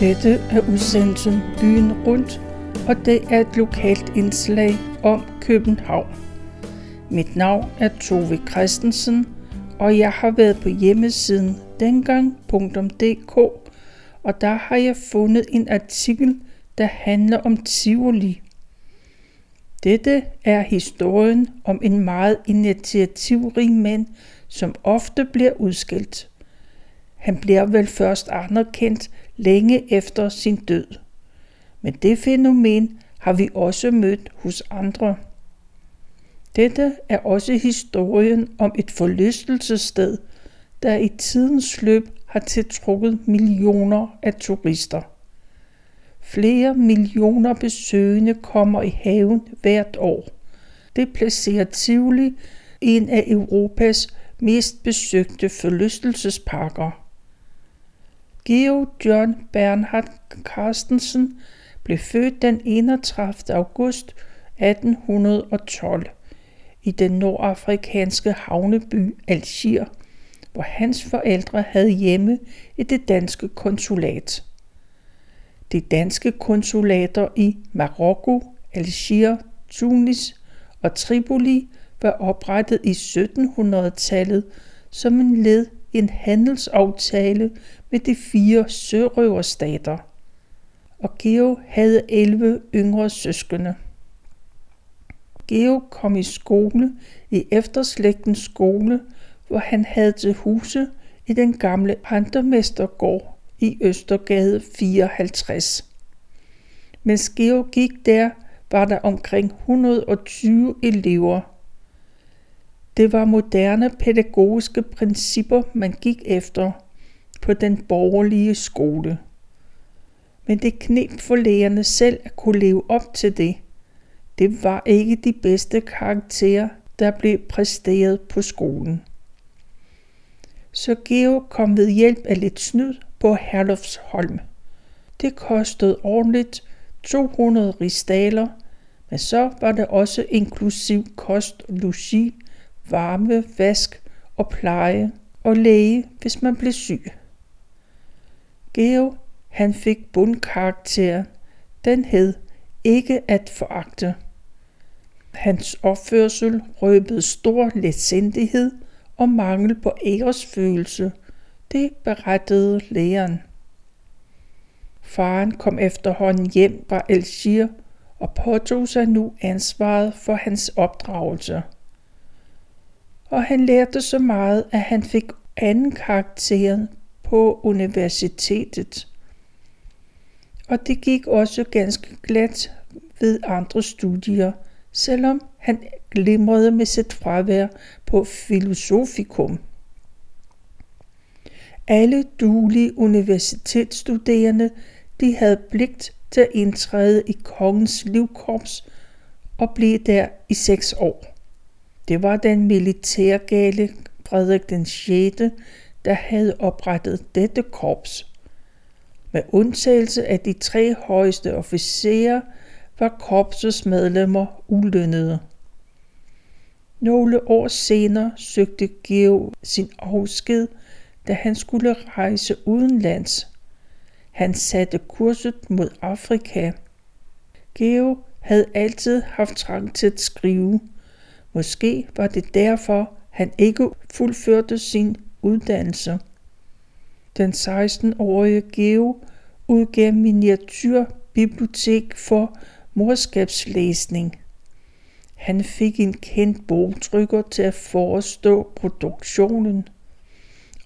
Dette er udsendelsen Byen Rundt, og det er et lokalt indslag om København. Mit navn er Tove Christensen, og jeg har været på hjemmesiden dengang.dk, og der har jeg fundet en artikel, der handler om Tivoli. Dette er historien om en meget initiativrig mand, som ofte bliver udskilt. Han bliver vel først anerkendt længe efter sin død. Men det fænomen har vi også mødt hos andre. Dette er også historien om et forlystelsessted, der i tidens løb har tiltrukket millioner af turister. Flere millioner besøgende kommer i haven hvert år. Det placerer Tivoli en af Europas mest besøgte forlystelsesparker. Geo John Bernhard Carstensen blev født den 31. august 1812 i den nordafrikanske havneby Algier, hvor hans forældre havde hjemme i det danske konsulat. De danske konsulater i Marokko, Algier, Tunis og Tripoli var oprettet i 1700-tallet som en led en handelsaftale med de fire sørøverstater. Og Geo havde 11 yngre søskende. Geo kom i skole i efterslægtens skole, hvor han havde til huse i den gamle Pantermestergård i Østergade 54. Mens Geo gik der, var der omkring 120 elever. Det var moderne pædagogiske principper, man gik efter på den borgerlige skole. Men det knep for lærerne selv at kunne leve op til det. Det var ikke de bedste karakterer, der blev præsteret på skolen. Så Geo kom ved hjælp af lidt snyd på Herlufsholm. Det kostede ordentligt 200 ristaler, men så var det også inklusiv kost, logi, varme, vask og pleje og læge, hvis man blev syg. Geo, han fik bundkarakter. Den hed ikke at foragte. Hans opførsel røbede stor letsindighed og mangel på æresfølelse. Det berettede lægeren. Faren kom efterhånden hjem fra Algier og påtog sig nu ansvaret for hans opdragelse. Og han lærte så meget, at han fik anden karakter på universitetet. Og det gik også ganske glat ved andre studier, selvom han glimrede med sit fravær på filosofikum. Alle duelige universitetsstuderende de havde pligt til at indtræde i kongens livkorps og blive der i seks år. Det var den militærgale Frederik den 6., der havde oprettet dette korps. Med undtagelse af de tre højeste officerer var korpsets medlemmer ulønnede. Nogle år senere søgte Geo sin afsked, da han skulle rejse udenlands. Han satte kurset mod Afrika. Geo havde altid haft trang til at skrive. Måske var det derfor, han ikke fuldførte sin uddannelse. Den 16-årige Geo udgav miniatyrbibliotek for morskabslæsning. Han fik en kendt bogtrykker til at forestå produktionen,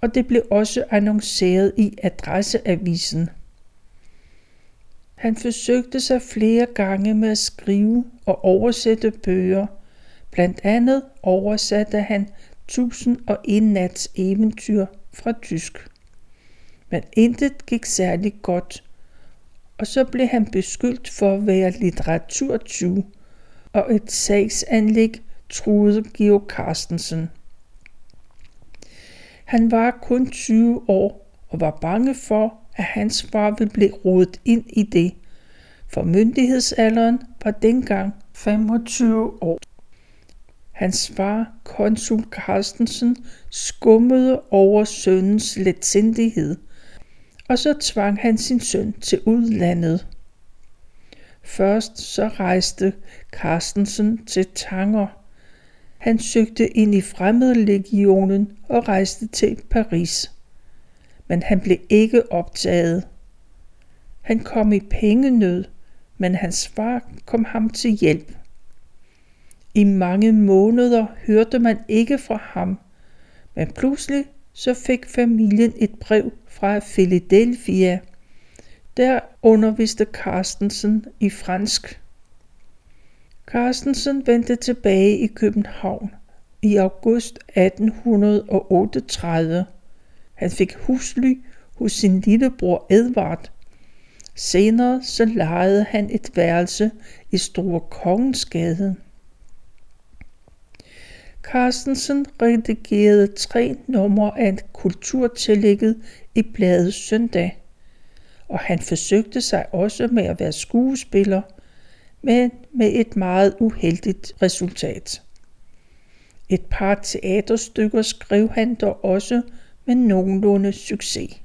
og det blev også annonceret i adresseavisen. Han forsøgte sig flere gange med at skrive og oversætte bøger. Blandt andet oversatte han Tusind og en nats eventyr fra tysk. Men intet gik særlig godt, og så blev han beskyldt for at være litteraturtyv, og et sagsanlæg truede Georg Carstensen. Han var kun 20 år og var bange for, at hans far ville blive rodet ind i det, for myndighedsalderen var dengang 25 år. Hans far, konsul Carstensen, skummede over sønnens letsindighed, og så tvang han sin søn til udlandet. Først så rejste Carstensen til Tanger. Han søgte ind i fremmedlegionen og rejste til Paris. Men han blev ikke optaget. Han kom i pengenød, men hans far kom ham til hjælp. I mange måneder hørte man ikke fra ham, men pludselig så fik familien et brev fra Philadelphia. Der underviste Carstensen i fransk. Carstensen vendte tilbage i København i august 1838. Han fik husly hos sin lillebror Edvard. Senere så lejede han et værelse i Store Kongensgade. Carstensen redigerede tre numre af kulturtillægget i bladet Søndag, og han forsøgte sig også med at være skuespiller, men med et meget uheldigt resultat. Et par teaterstykker skrev han dog også med nogenlunde succes.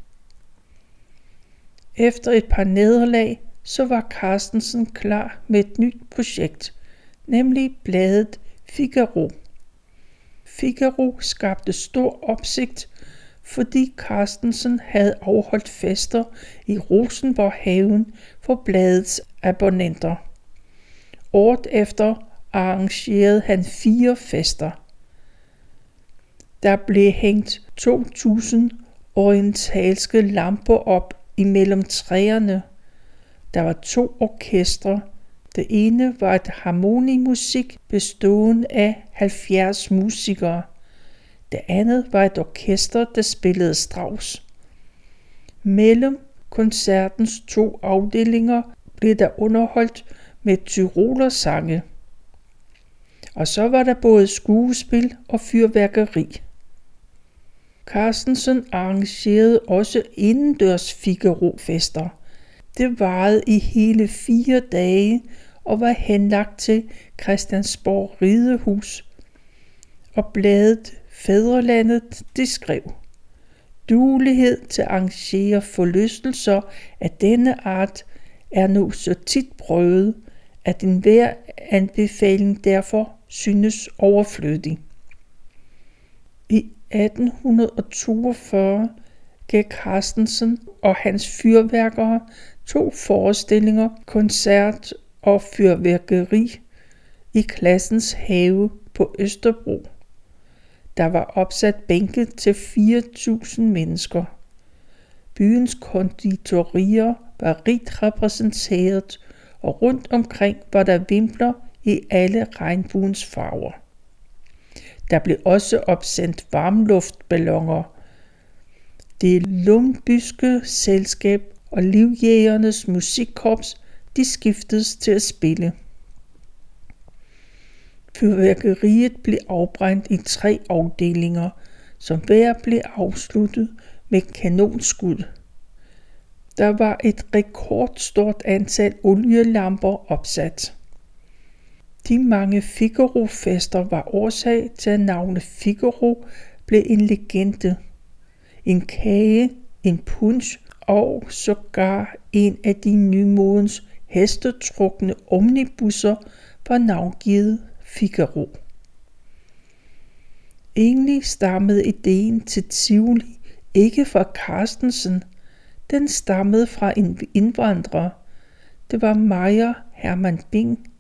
Efter et par nederlag, så var Carstensen klar med et nyt projekt, nemlig bladet Figaro. Figaro skabte stor opsigt, fordi Carstensen havde afholdt fester i Rosenborghaven for bladets abonnenter. Året efter arrangerede han fire fester. Der blev hængt 2000 orientalske lamper op imellem træerne. Der var to orkestre, det ene var et harmonimusik bestående af 70 musikere. Det andet var et orkester, der spillede Strauss. Mellem koncertens to afdelinger blev der underholdt med tyrolersange. Og så var der både skuespil og fyrværkeri. Carstensen arrangerede også indendørs Figaro-fester. Det varede i hele fire dage og var henlagt til Christiansborg Ridehus. Og bladet Fædrelandet, det skrev Duelighed til at arrangere forlystelser af denne art er nu så tit prøvet, at enhver anbefaling derfor synes overflødig. I 1842 gav Carstensen og hans fyrværkere to forestillinger, koncert og fyrværkeri i klassens have på Østerbro. Der var opsat bænke til 4.000 mennesker. Byens konditorier var rigt repræsenteret, og rundt omkring var der vimpler i alle regnbuens farver. Der blev også opsendt varmluftballoner. Det lumbyske selskab og livjægernes musikkorps de skiftedes til at spille. Fyrværkeriet blev afbrændt i tre afdelinger, som hver blev afsluttet med kanonskud. Der var et rekordstort antal olielamper opsat. De mange Figaro-fester var årsag til, at navnet Figaro blev en legende. En kage, en punch og sågar en af de nymodens hestetrukne omnibusser var navngivet Figaro. Egentlig stammede ideen til Tivoli ikke fra Carstensen. Den stammede fra en indvandrer. Det var Meyer Hermann Bing.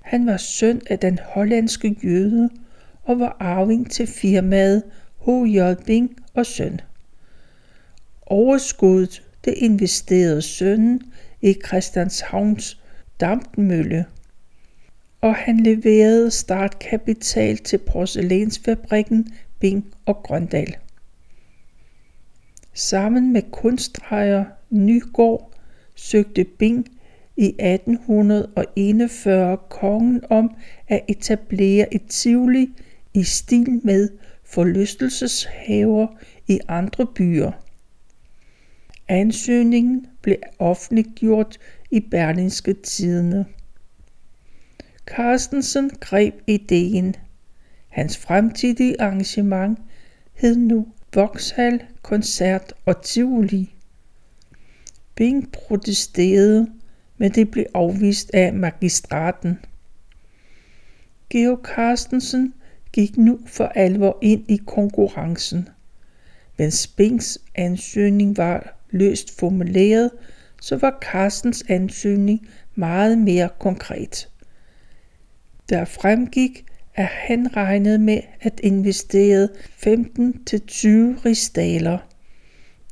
Han var søn af den hollandske jøde og var arving til firmaet H.J. Bing og søn. Overskuddet det investerede sønnen i Christianshavns dampmølle, og han leverede startkapital til porcelænsfabrikken Bing og Grøndal. Sammen med kunstdrejer Nygaard søgte Bing i 1841 kongen om at etablere et tivoli i stil med forlystelseshaver i andre byer. Ansøgningen blev offentliggjort i Berlingske Tidende. Carstensen greb ideen. Hans fremtidige arrangement hed nu Vauxhall Koncert og Tivoli. Bing protesterede, men det blev afvist af magistraten. Georg Carstensen gik nu for alvor ind i konkurrencen. Men Spinks ansøgning var løst formuleret, så var Carstens ansøgning meget mere konkret. Der fremgik, at han regnede med at investere 15-20 rigsdaler.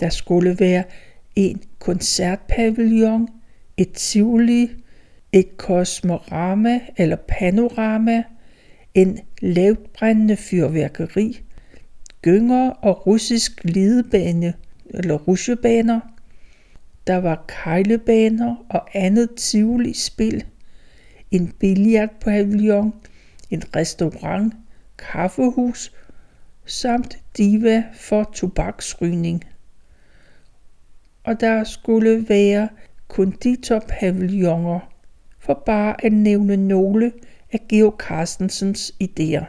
Der skulle være en koncertpavillon, et tivoli, et kosmorama eller panorama, en lavtbrændende fyrværkeri, gynger og russisk glidebane eller rusjebaner. Der var kejlebaner og andet tivoli-spil, en billiardpavillon, en restaurant, kaffehus samt diva for tobaksrygning. Og der skulle være konditorpavilloner, for bare at nævne nogle af Georg Carstensens idéer.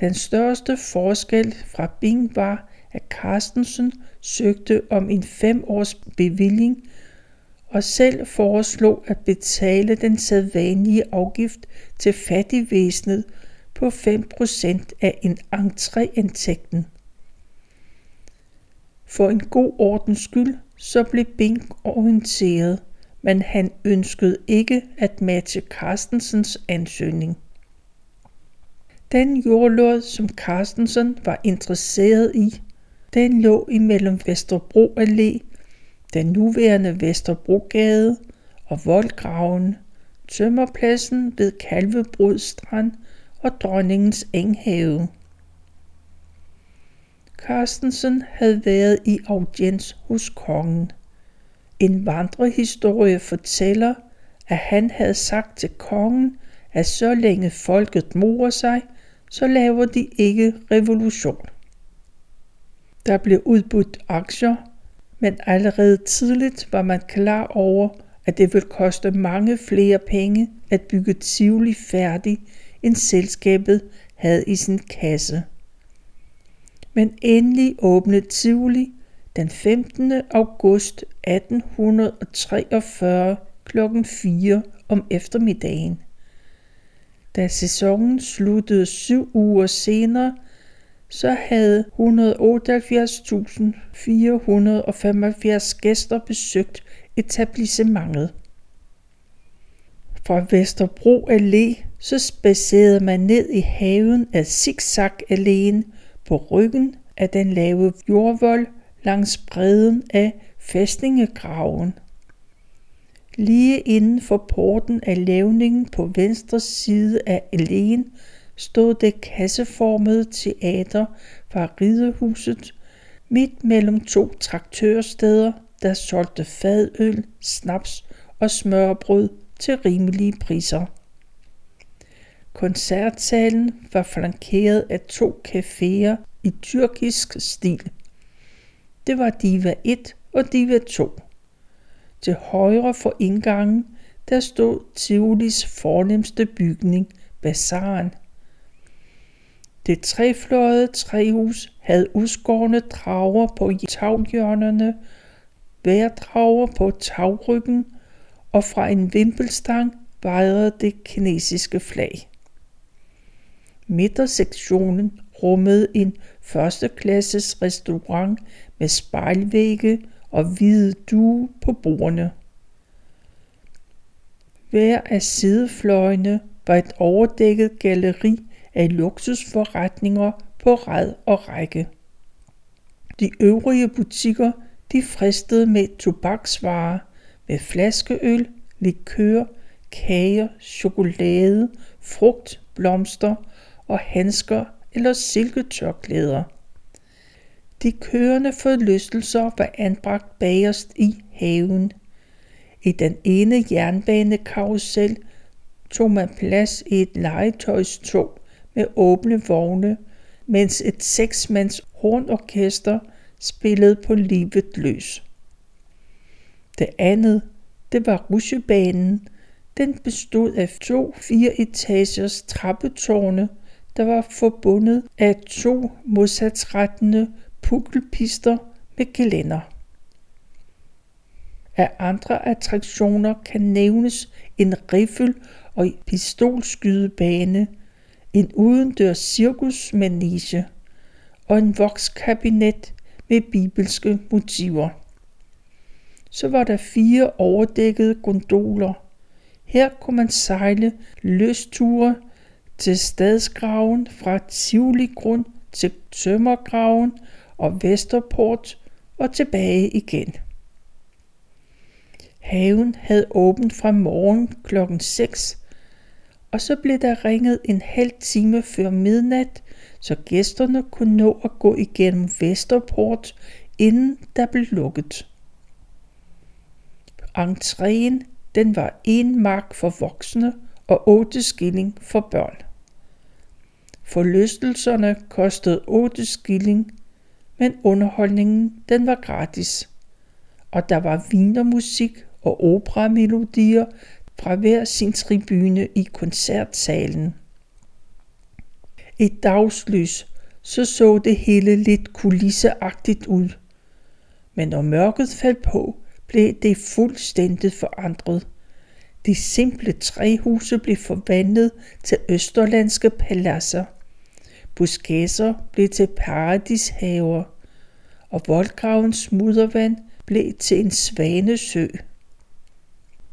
Den største forskel fra Bing var, Carstensen søgte om en fem års bevilling og selv foreslog at betale den sædvanlige afgift til fattigvæsenet på 5% af en entréindtægten. For en god ordens skyld, så blev Bing orienteret, men han ønskede ikke at matche Carstensens ansøgning. Den jordlod, som Carstensen var interesseret i, den lå imellem Vesterbro Allé den nuværende Vesterbrogade og voldgraven, tømmerpladsen ved Kalvebrud Strand og dronningens enghave. Carstensen havde været i audiens hos kongen. En vandrehistorie fortæller, at han havde sagt til kongen, at så længe folket morer sig, så laver de ikke revolution. Der blev udbudt aktier men allerede tidligt var man klar over, at det ville koste mange flere penge at bygge Tivoli færdig, end selskabet havde i sin kasse. Men endelig åbnede Tivoli den 15. august 1843 kl. 4 om eftermiddagen. Da sæsonen sluttede syv uger senere, så havde 178.475 gæster besøgt etablissementet. Fra Vesterbro Allé så spacerede man ned i haven af Zigzag alene på ryggen af den lave jordvold langs bredden af fæstningegraven. Lige inden for porten af lavningen på venstre side af alléen stod det kasseformede teater fra ridehuset midt mellem to traktørsteder, der solgte fadøl, snaps og smørbrød til rimelige priser. Koncertsalen var flankeret af to caféer i tyrkisk stil. Det var Diva 1 og Diva 2. Til højre for indgangen, der stod Tivolis fornemmeste bygning, Bazaren – det trefløjede træhus havde udskårne drager på taghjørnerne, vejrdrager på tagryggen, og fra en vimpelstang vejrede det kinesiske flag. Midtersektionen rummede en førsteklasses restaurant med spejlvægge og hvide due på bordene. Hver af sidefløjene var et overdækket galleri af luksusforretninger på ræd og række. De øvrige butikker de fristede med tobaksvarer, med flaskeøl, likør, kager, chokolade, frugt, blomster og handsker eller silketørklæder. De kørende forlystelser var anbragt bagerst i haven. I den ene jernbanekarusel tog man plads i et legetøjstog med åbne vogne, mens et seksmands hornorkester spillede på livet løs. Det andet, det var rusjebanen. Den bestod af to fire etagers trappetårne, der var forbundet af to modsatsrettende pukkelpister med gelænder. Af andre attraktioner kan nævnes en riffel- og pistolskydebane, en udendørs cirkusmanege og en vokskabinet med bibelske motiver. Så var der fire overdækkede gondoler. Her kunne man sejle løsture til stadsgraven fra Tivoli Grund til Tømmergraven og Vesterport og tilbage igen. Haven havde åbent fra morgen klokken 6, og så blev der ringet en halv time før midnat, så gæsterne kunne nå at gå igennem Vesterport, inden der blev lukket. Entréen den var en mark for voksne og 8 skilling for børn. Forlystelserne kostede 8 skilling, men underholdningen den var gratis. Og der var vinermusik og operamelodier fra hver sin tribune i koncertsalen. I dagslys så så det hele lidt kulisseagtigt ud. Men når mørket faldt på, blev det fuldstændig forandret. De simple træhuse blev forvandlet til østerlandske paladser. Buskæser blev til paradishaver, og voldgravens muddervand blev til en svanesø.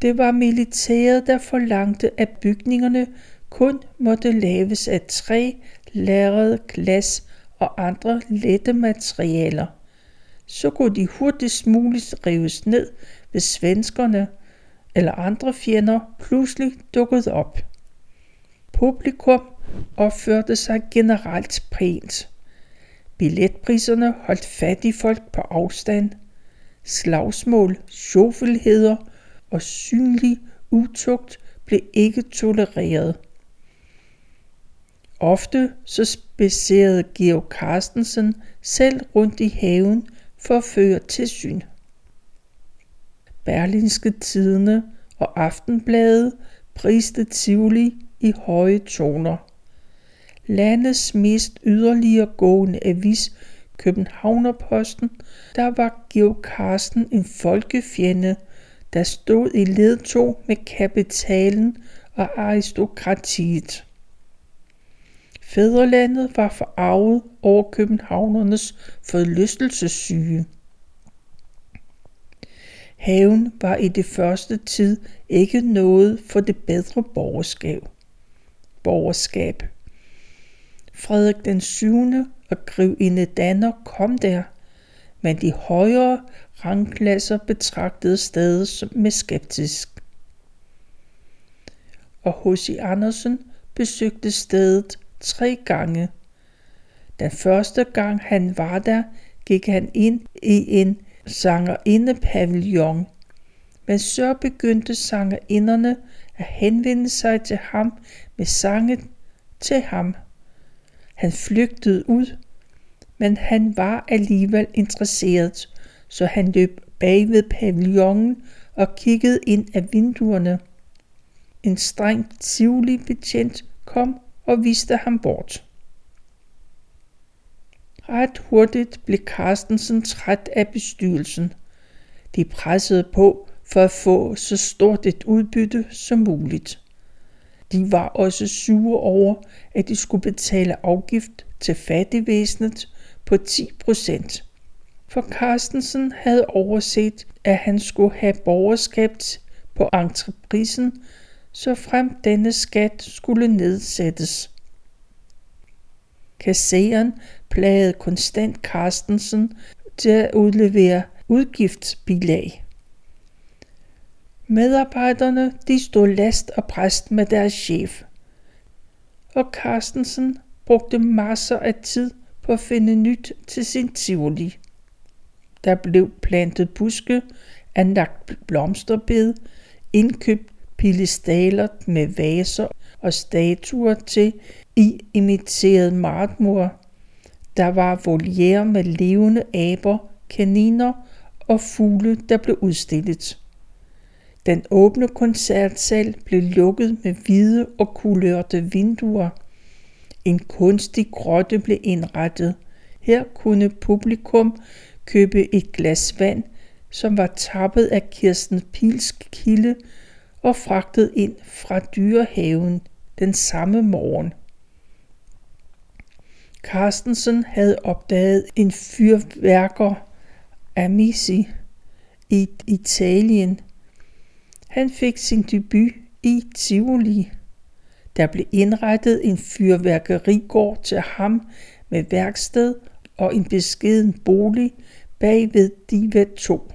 Det var militæret, der forlangte, at bygningerne kun måtte laves af træ, lærred, glas og andre lette materialer. Så kunne de hurtigst muligt rives ned, hvis svenskerne eller andre fjender pludselig dukkede op. Publikum opførte sig generelt pænt. Billetpriserne holdt fattige folk på afstand. Slagsmål, sjofelheder og synlig utugt blev ikke tolereret. Ofte så spacerede Georg Carstensen selv rundt i haven for at føre tilsyn. Berlinske Tidene og Aftenbladet priste Tivoli i høje toner. Landets mest yderligere gående avis, Københavnerposten, der var Georg Carsten en folkefjende, der stod i ledtog med kapitalen og aristokratiet. Fædrelandet var forarvet over københavnernes forlystelsessyge. Haven var i det første tid ikke noget for det bedre borgerskab. borgerskab. Frederik den 7. og grevinde Danner kom der, men de højere rangklasser betragtede stedet med skeptisk. Og H.C. Andersen besøgte stedet tre gange. Den første gang han var der, gik han ind i en sangerinde-pavillon, men så begyndte sangerinderne at henvende sig til ham med sange til ham. Han flygtede ud, men han var alligevel interesseret, så han løb bag ved pavillonen og kiggede ind af vinduerne. En streng tivoli betjent kom og viste ham bort. Ret hurtigt blev Carstensen træt af bestyrelsen. De pressede på for at få så stort et udbytte som muligt. De var også sure over, at de skulle betale afgift til fattigvæsenet på 10 procent. For Carstensen havde overset, at han skulle have borgerskab på entreprisen, så frem denne skat skulle nedsættes. Kasseren plagede konstant Carstensen til at udlevere udgiftsbilag. Medarbejderne de stod last og præst med deres chef. Og Carstensen brugte masser af tid på at finde nyt til sin tivoli. Der blev plantet buske, anlagt blomsterbed, indkøbt pilestaler med vaser og statuer til i imiteret marmor. Der var voliere med levende aber, kaniner og fugle, der blev udstillet. Den åbne koncertsal blev lukket med hvide og kulørte vinduer. En kunstig grotte blev indrettet. Her kunne publikum købe et glas vand, som var tappet af Kirsten Pils kilde og fragtet ind fra dyrehaven den samme morgen. Carstensen havde opdaget en fyrværker Amici i Italien. Han fik sin debut i Tivoli. Der blev indrettet en fyrværkerigård til ham med værksted og en beskeden bolig bag ved Diva 2.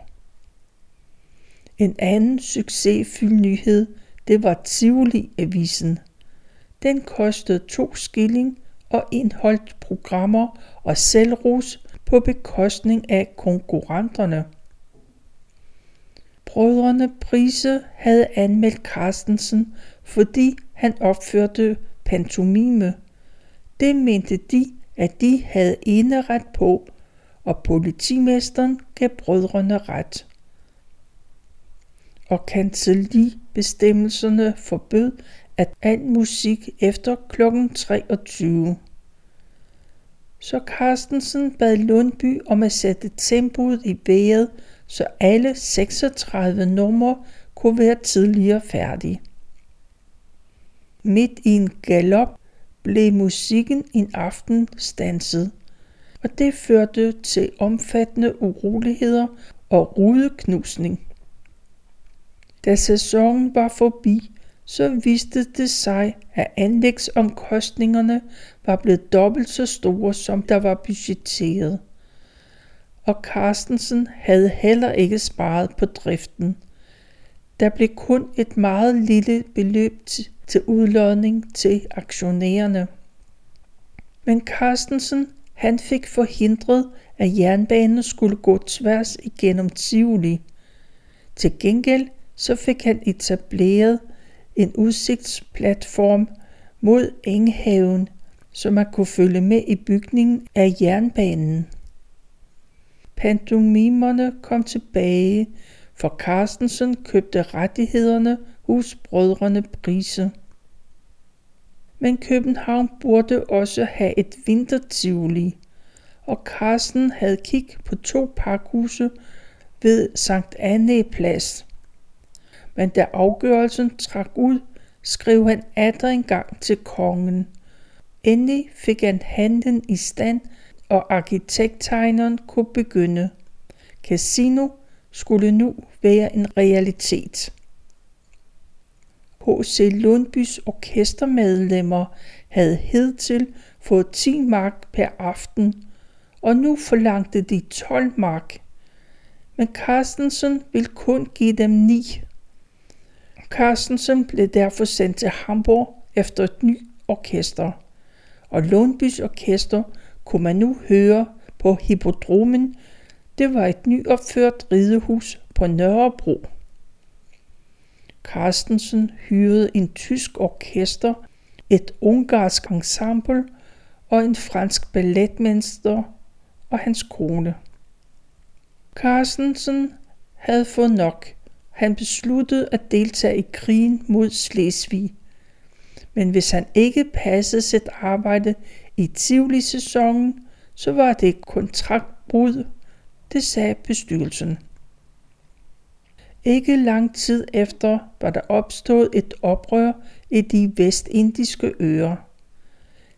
En anden succesfuld nyhed, det var Tivoli-avisen. Den kostede to skilling og indholdt programmer og selvros på bekostning af konkurrenterne. Brødrene Prise havde anmeldt Carstensen, fordi han opførte pantomime. Det mente de, at de havde eneret på, og politimesteren gav brødrene ret. Og bestemmelserne forbød, at al musik efter kl. 23. Så Carstensen bad Lundby om at sætte tempoet i vejret, så alle 36 numre kunne være tidligere færdige. Midt i en galop blev musikken en aften stanset, og det førte til omfattende uroligheder og rudeknusning. Da sæsonen var forbi, så viste det sig, at anlægsomkostningerne var blevet dobbelt så store, som der var budgetteret. Og Carstensen havde heller ikke sparet på driften. Der blev kun et meget lille beløb til udlodning til aktionærerne. Men Carstensen han fik forhindret, at jernbanen skulle gå tværs igennem Tivoli. Til gengæld så fik han etableret en udsigtsplatform mod Enghaven, så man kunne følge med i bygningen af jernbanen. Pantomimerne kom tilbage, for Carstensen købte rettighederne hos brødrene Prise. Men København burde også have et vintertivoli, og Carsten havde kig på to pakhuse ved Sankt Anne Plads men da afgørelsen trak ud, skrev han atter en gang til kongen. Endelig fik han handlen i stand, og arkitekttegneren kunne begynde. Casino skulle nu være en realitet. H.C. Lundbys orkestermedlemmer havde hidtil fået 10 mark per aften, og nu forlangte de 12 mark. Men Carstensen ville kun give dem 9. Carstensen blev derfor sendt til Hamburg efter et nyt orkester, og Lundbys orkester kunne man nu høre på Hippodromen. Det var et nyopført ridehus på Nørrebro. Carstensen hyrede en tysk orkester, et ungarsk ensemble og en fransk balletmester og hans kone. Carstensen havde fået nok – han besluttede at deltage i krigen mod Slesvig. Men hvis han ikke passede sit arbejde i Tivoli-sæsonen, så var det et kontraktbrud, det sagde bestyrelsen. Ikke lang tid efter var der opstået et oprør i de vestindiske øer.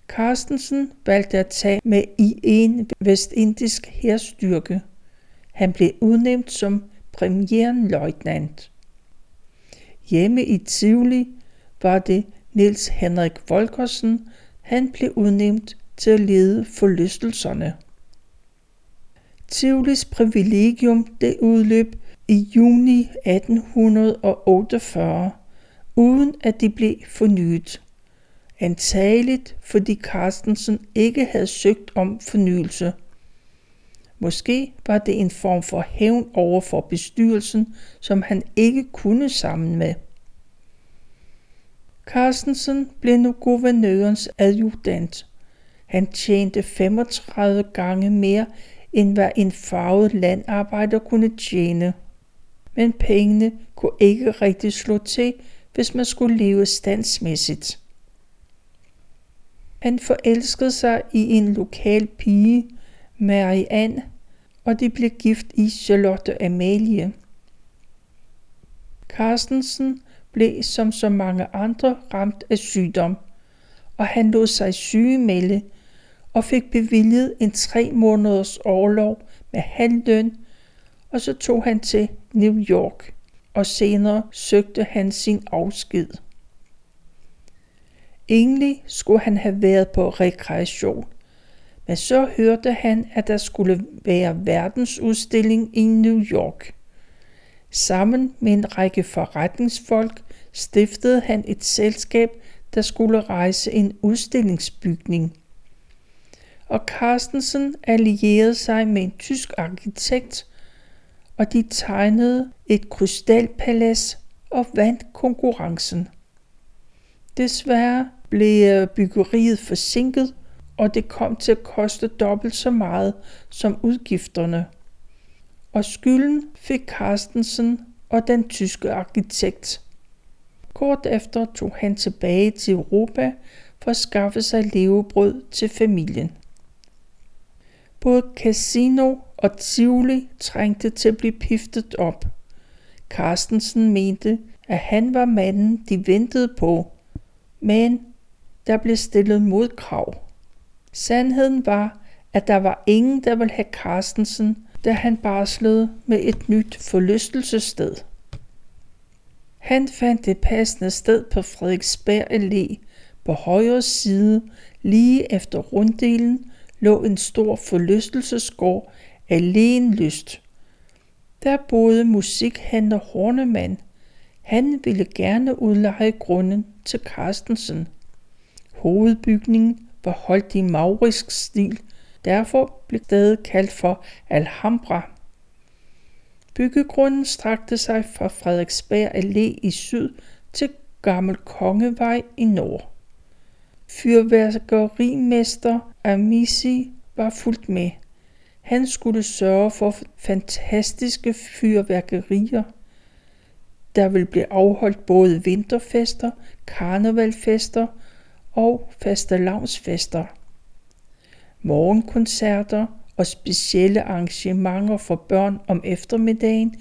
Carstensen valgte at tage med i en vestindisk herstyrke. Han blev udnævnt som premierløjtnant. Hjemme i Tivoli var det Niels Henrik Volkersen, han blev udnævnt til at lede forlystelserne. Tivolis privilegium det udløb i juni 1848, uden at de blev fornyet. Antageligt fordi Carstensen ikke havde søgt om fornyelse – Måske var det en form for hævn over for bestyrelsen, som han ikke kunne sammen med. Carstensen blev nu guvernørens adjutant. Han tjente 35 gange mere, end hvad en farvet landarbejder kunne tjene. Men pengene kunne ikke rigtig slå til, hvis man skulle leve standsmæssigt. Han forelskede sig i en lokal pige, Marianne, og de blev gift i Charlotte Amalie. Carstensen blev som så mange andre ramt af sygdom, og han lod sig sygemelde og fik bevilget en tre måneders overlov med halvløn, og så tog han til New York, og senere søgte han sin afsked. Egentlig skulle han have været på rekreation, men så hørte han, at der skulle være verdensudstilling i New York. Sammen med en række forretningsfolk stiftede han et selskab, der skulle rejse en udstillingsbygning. Og Carstensen allierede sig med en tysk arkitekt, og de tegnede et krystalpalads og vandt konkurrencen. Desværre blev byggeriet forsinket, og det kom til at koste dobbelt så meget som udgifterne. Og skylden fik Carstensen og den tyske arkitekt. Kort efter tog han tilbage til Europa for at skaffe sig levebrød til familien. Både casino og Tivoli trængte til at blive piftet op. Carstensen mente, at han var manden, de ventede på, men der blev stillet modkrav. Sandheden var, at der var ingen, der ville have Carstensen, da han barslede med et nyt forlystelsessted. Han fandt det passende sted på Frederiksberg Allé. På højre side, lige efter runddelen, lå en stor forlystelsesgård alene lyst. Der boede musikhandler Hornemann. Han ville gerne udleje grunden til Carstensen. Hovedbygningen var holdt i maurisk stil, derfor blev stedet kaldt for Alhambra. Byggegrunden strakte sig fra Frederiksberg Allé i syd til Gammel Kongevej i nord. Fyrværkerimester Amici var fuldt med. Han skulle sørge for fantastiske fyrværkerier. Der vil blive afholdt både vinterfester, karnevalfester og fastelavnsfester. Morgenkoncerter og specielle arrangementer for børn om eftermiddagen,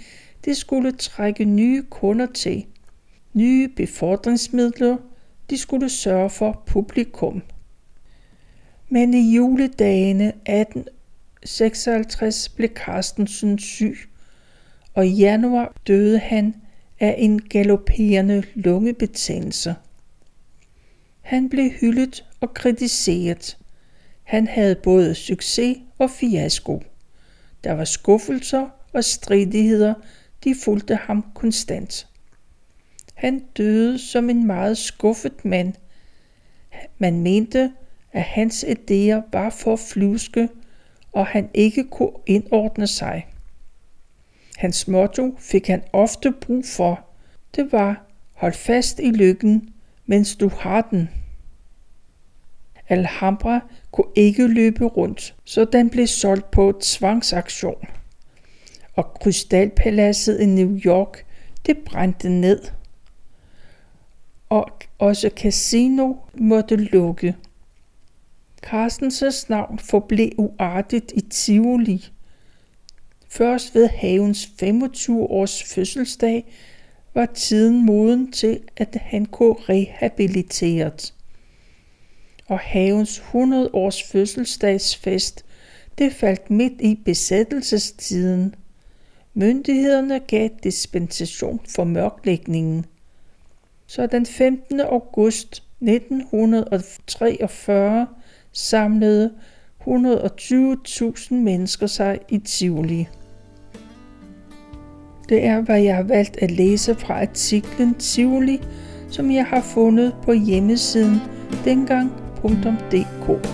det skulle trække nye kunder til. Nye befordringsmidler, de skulle sørge for publikum. Men i juledagene 1856 blev Carstensen syg, og i januar døde han af en galopperende lungebetændelse. Han blev hyldet og kritiseret. Han havde både succes og fiasko. Der var skuffelser og stridigheder, de fulgte ham konstant. Han døde som en meget skuffet mand. Man mente, at hans idéer var for flyvske, og han ikke kunne indordne sig. Hans motto fik han ofte brug for. Det var, hold fast i lykken, mens du har den. Alhambra kunne ikke løbe rundt, så den blev solgt på tvangsaktion. Og Krystalpaladset i New York, det brændte ned. Og også casino måtte lukke. Carstensens navn forblev uartigt i Tivoli. Først ved havens 25 års fødselsdag var tiden moden til, at han kunne rehabiliteres og havens 100 års fødselsdagsfest, det faldt midt i besættelsestiden. Myndighederne gav dispensation for mørklægningen. Så den 15. august 1943 samlede 120.000 mennesker sig i Tivoli. Det er, hvad jeg har valgt at læse fra artiklen Tivoli, som jeg har fundet på hjemmesiden dengang.dk.